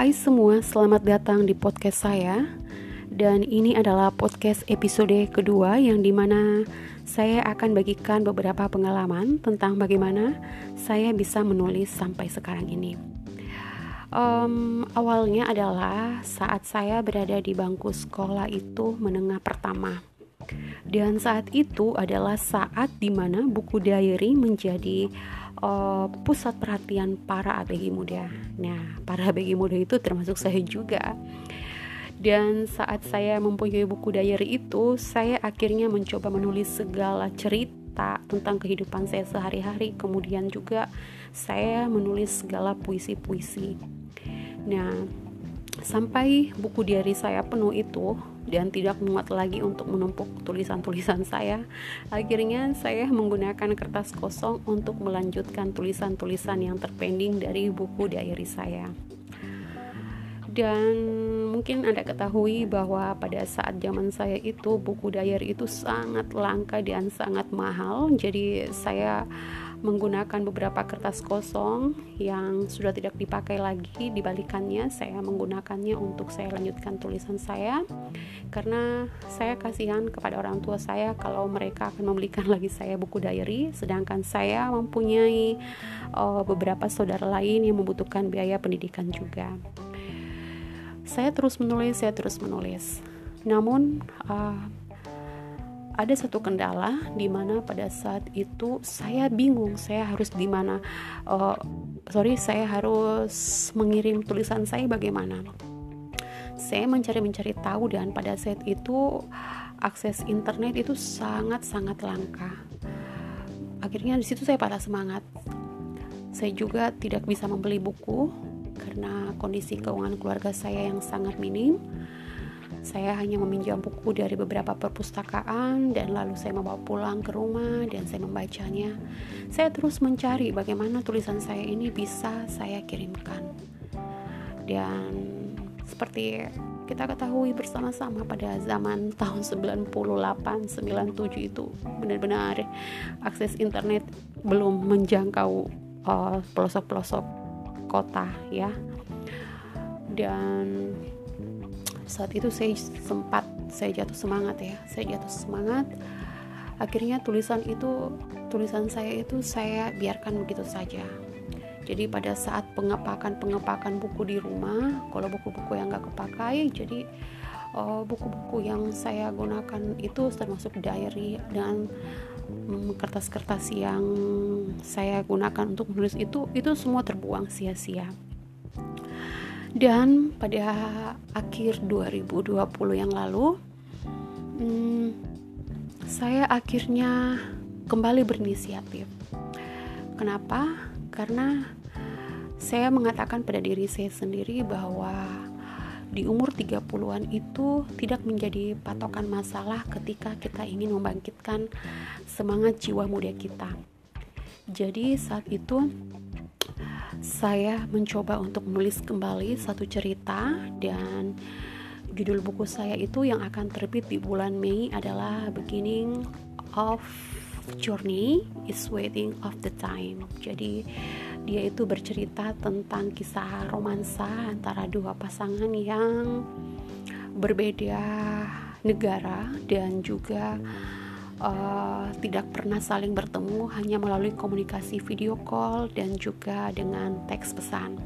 Hai semua, selamat datang di podcast saya. Dan ini adalah podcast episode kedua yang di mana saya akan bagikan beberapa pengalaman tentang bagaimana saya bisa menulis sampai sekarang ini. Um, Awalnya adalah saat saya berada di bangku sekolah itu menengah pertama dan saat itu adalah saat di mana buku diary menjadi uh, pusat perhatian para ABG muda. Nah, para ABG muda itu termasuk saya juga. Dan saat saya mempunyai buku diary itu, saya akhirnya mencoba menulis segala cerita tentang kehidupan saya sehari-hari. Kemudian juga saya menulis segala puisi-puisi. Nah, sampai buku diary saya penuh itu, dan tidak muat lagi untuk menumpuk tulisan-tulisan saya. Akhirnya saya menggunakan kertas kosong untuk melanjutkan tulisan-tulisan yang terpending dari buku diary saya. Dan mungkin Anda ketahui bahwa pada saat zaman saya itu buku diary itu sangat langka dan sangat mahal. Jadi saya menggunakan beberapa kertas kosong yang sudah tidak dipakai lagi dibalikannya. Saya menggunakannya untuk saya lanjutkan tulisan saya. Karena saya kasihan kepada orang tua saya kalau mereka akan membelikan lagi saya buku diary. Sedangkan saya mempunyai uh, beberapa saudara lain yang membutuhkan biaya pendidikan juga. Saya terus menulis saya terus menulis. Namun uh, ada satu kendala di mana pada saat itu saya bingung saya harus di mana uh, sorry saya harus mengirim tulisan saya bagaimana. Saya mencari-mencari tahu dan pada saat itu akses internet itu sangat-sangat langka. Akhirnya di situ saya patah semangat. Saya juga tidak bisa membeli buku karena kondisi keuangan keluarga saya yang sangat minim saya hanya meminjam buku dari beberapa perpustakaan dan lalu saya membawa pulang ke rumah dan saya membacanya. Saya terus mencari bagaimana tulisan saya ini bisa saya kirimkan. Dan seperti kita ketahui bersama-sama pada zaman tahun 98 97 itu benar-benar akses internet belum menjangkau uh, pelosok-pelosok kota ya dan saat itu saya sempat saya jatuh semangat ya. Saya jatuh semangat. Akhirnya tulisan itu tulisan saya itu saya biarkan begitu saja. Jadi pada saat pengepakan pengepakan buku di rumah kalau buku-buku yang nggak kepakai jadi uh, buku-buku yang saya gunakan itu termasuk diary dan mm, kertas-kertas yang saya gunakan untuk menulis itu itu semua terbuang sia-sia dan pada akhir 2020 yang lalu hmm, saya akhirnya kembali berinisiatif kenapa karena saya mengatakan pada diri saya sendiri bahwa di umur 30-an itu tidak menjadi patokan masalah ketika kita ingin membangkitkan semangat jiwa muda kita. Jadi saat itu saya mencoba untuk menulis kembali satu cerita dan judul buku saya itu yang akan terbit di bulan Mei adalah Beginning of Journey is Waiting of the Time. Jadi dia itu bercerita tentang kisah romansa antara dua pasangan yang berbeda negara dan juga uh, tidak pernah saling bertemu hanya melalui komunikasi video call dan juga dengan teks pesan.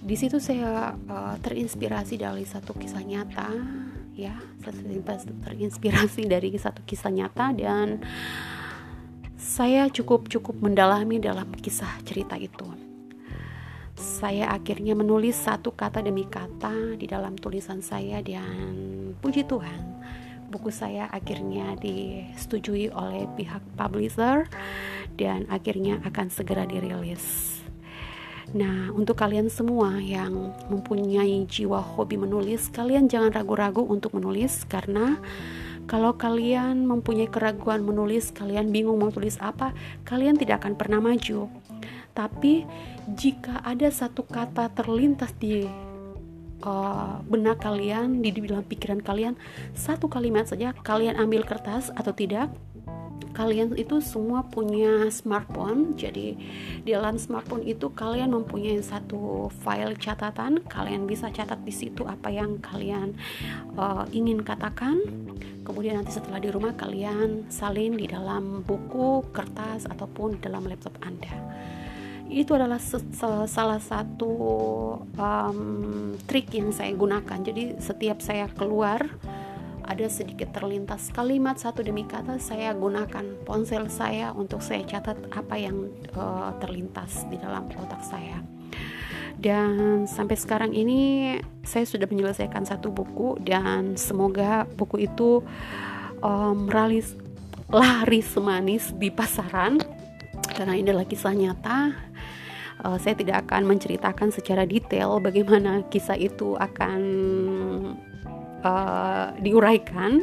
Di situ saya uh, terinspirasi dari satu kisah nyata, ya, terinspirasi dari satu kisah nyata dan saya cukup cukup mendalami dalam kisah cerita itu. Saya akhirnya menulis satu kata demi kata di dalam tulisan saya dan puji Tuhan buku saya akhirnya disetujui oleh pihak publisher dan akhirnya akan segera dirilis. Nah, untuk kalian semua yang mempunyai jiwa hobi menulis, kalian jangan ragu-ragu untuk menulis karena kalau kalian mempunyai keraguan menulis, kalian bingung mau tulis apa, kalian tidak akan pernah maju. Tapi jika ada satu kata terlintas di uh, benak kalian di dalam pikiran kalian satu kalimat saja kalian ambil kertas atau tidak kalian itu semua punya smartphone. Jadi di dalam smartphone itu kalian mempunyai satu file catatan. Kalian bisa catat di situ apa yang kalian uh, ingin katakan. Kemudian nanti setelah di rumah kalian salin di dalam buku kertas ataupun dalam laptop anda itu adalah salah satu um, trik yang saya gunakan. Jadi setiap saya keluar ada sedikit terlintas kalimat satu demi kata saya gunakan ponsel saya untuk saya catat apa yang uh, terlintas di dalam otak saya. Dan sampai sekarang ini saya sudah menyelesaikan satu buku dan semoga buku itu um, ralis lari semanis di pasaran. Karena ini adalah kisah nyata uh, saya tidak akan menceritakan secara detail bagaimana kisah itu akan uh, diuraikan.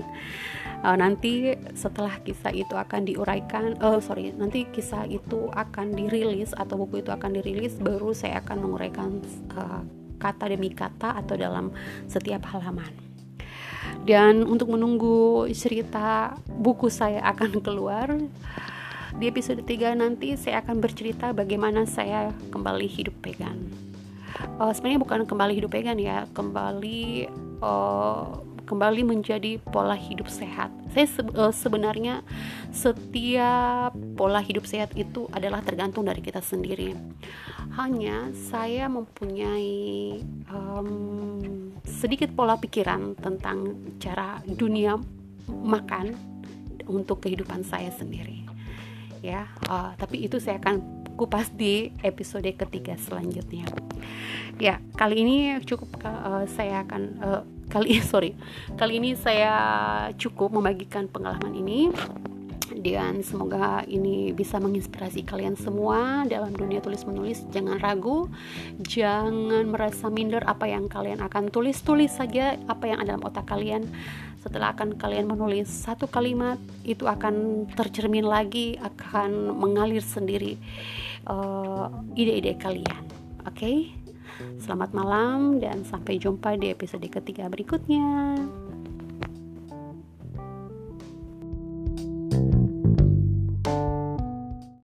Uh, nanti setelah kisah itu akan diuraikan uh, sorry nanti kisah itu akan dirilis atau buku itu akan dirilis baru saya akan menguraikan uh, kata demi kata atau dalam setiap halaman. Dan untuk menunggu cerita buku saya akan keluar di episode 3 nanti saya akan bercerita bagaimana saya kembali hidup vegan uh, sebenarnya bukan kembali hidup vegan ya kembali uh, kembali menjadi pola hidup sehat. Saya se uh, sebenarnya setiap pola hidup sehat itu adalah tergantung dari kita sendiri. Hanya saya mempunyai um, sedikit pola pikiran tentang cara dunia makan untuk kehidupan saya sendiri. Ya, uh, tapi itu saya akan kupas di episode ketiga selanjutnya. Ya, kali ini cukup uh, saya akan uh, kali sorry. Kali ini saya cukup membagikan pengalaman ini dan semoga ini bisa menginspirasi kalian semua dalam dunia tulis menulis jangan ragu jangan merasa minder apa yang kalian akan tulis tulis saja apa yang ada dalam otak kalian setelah akan kalian menulis satu kalimat itu akan tercermin lagi akan mengalir sendiri uh, ide-ide kalian oke okay? Selamat malam dan sampai jumpa di episode ketiga berikutnya.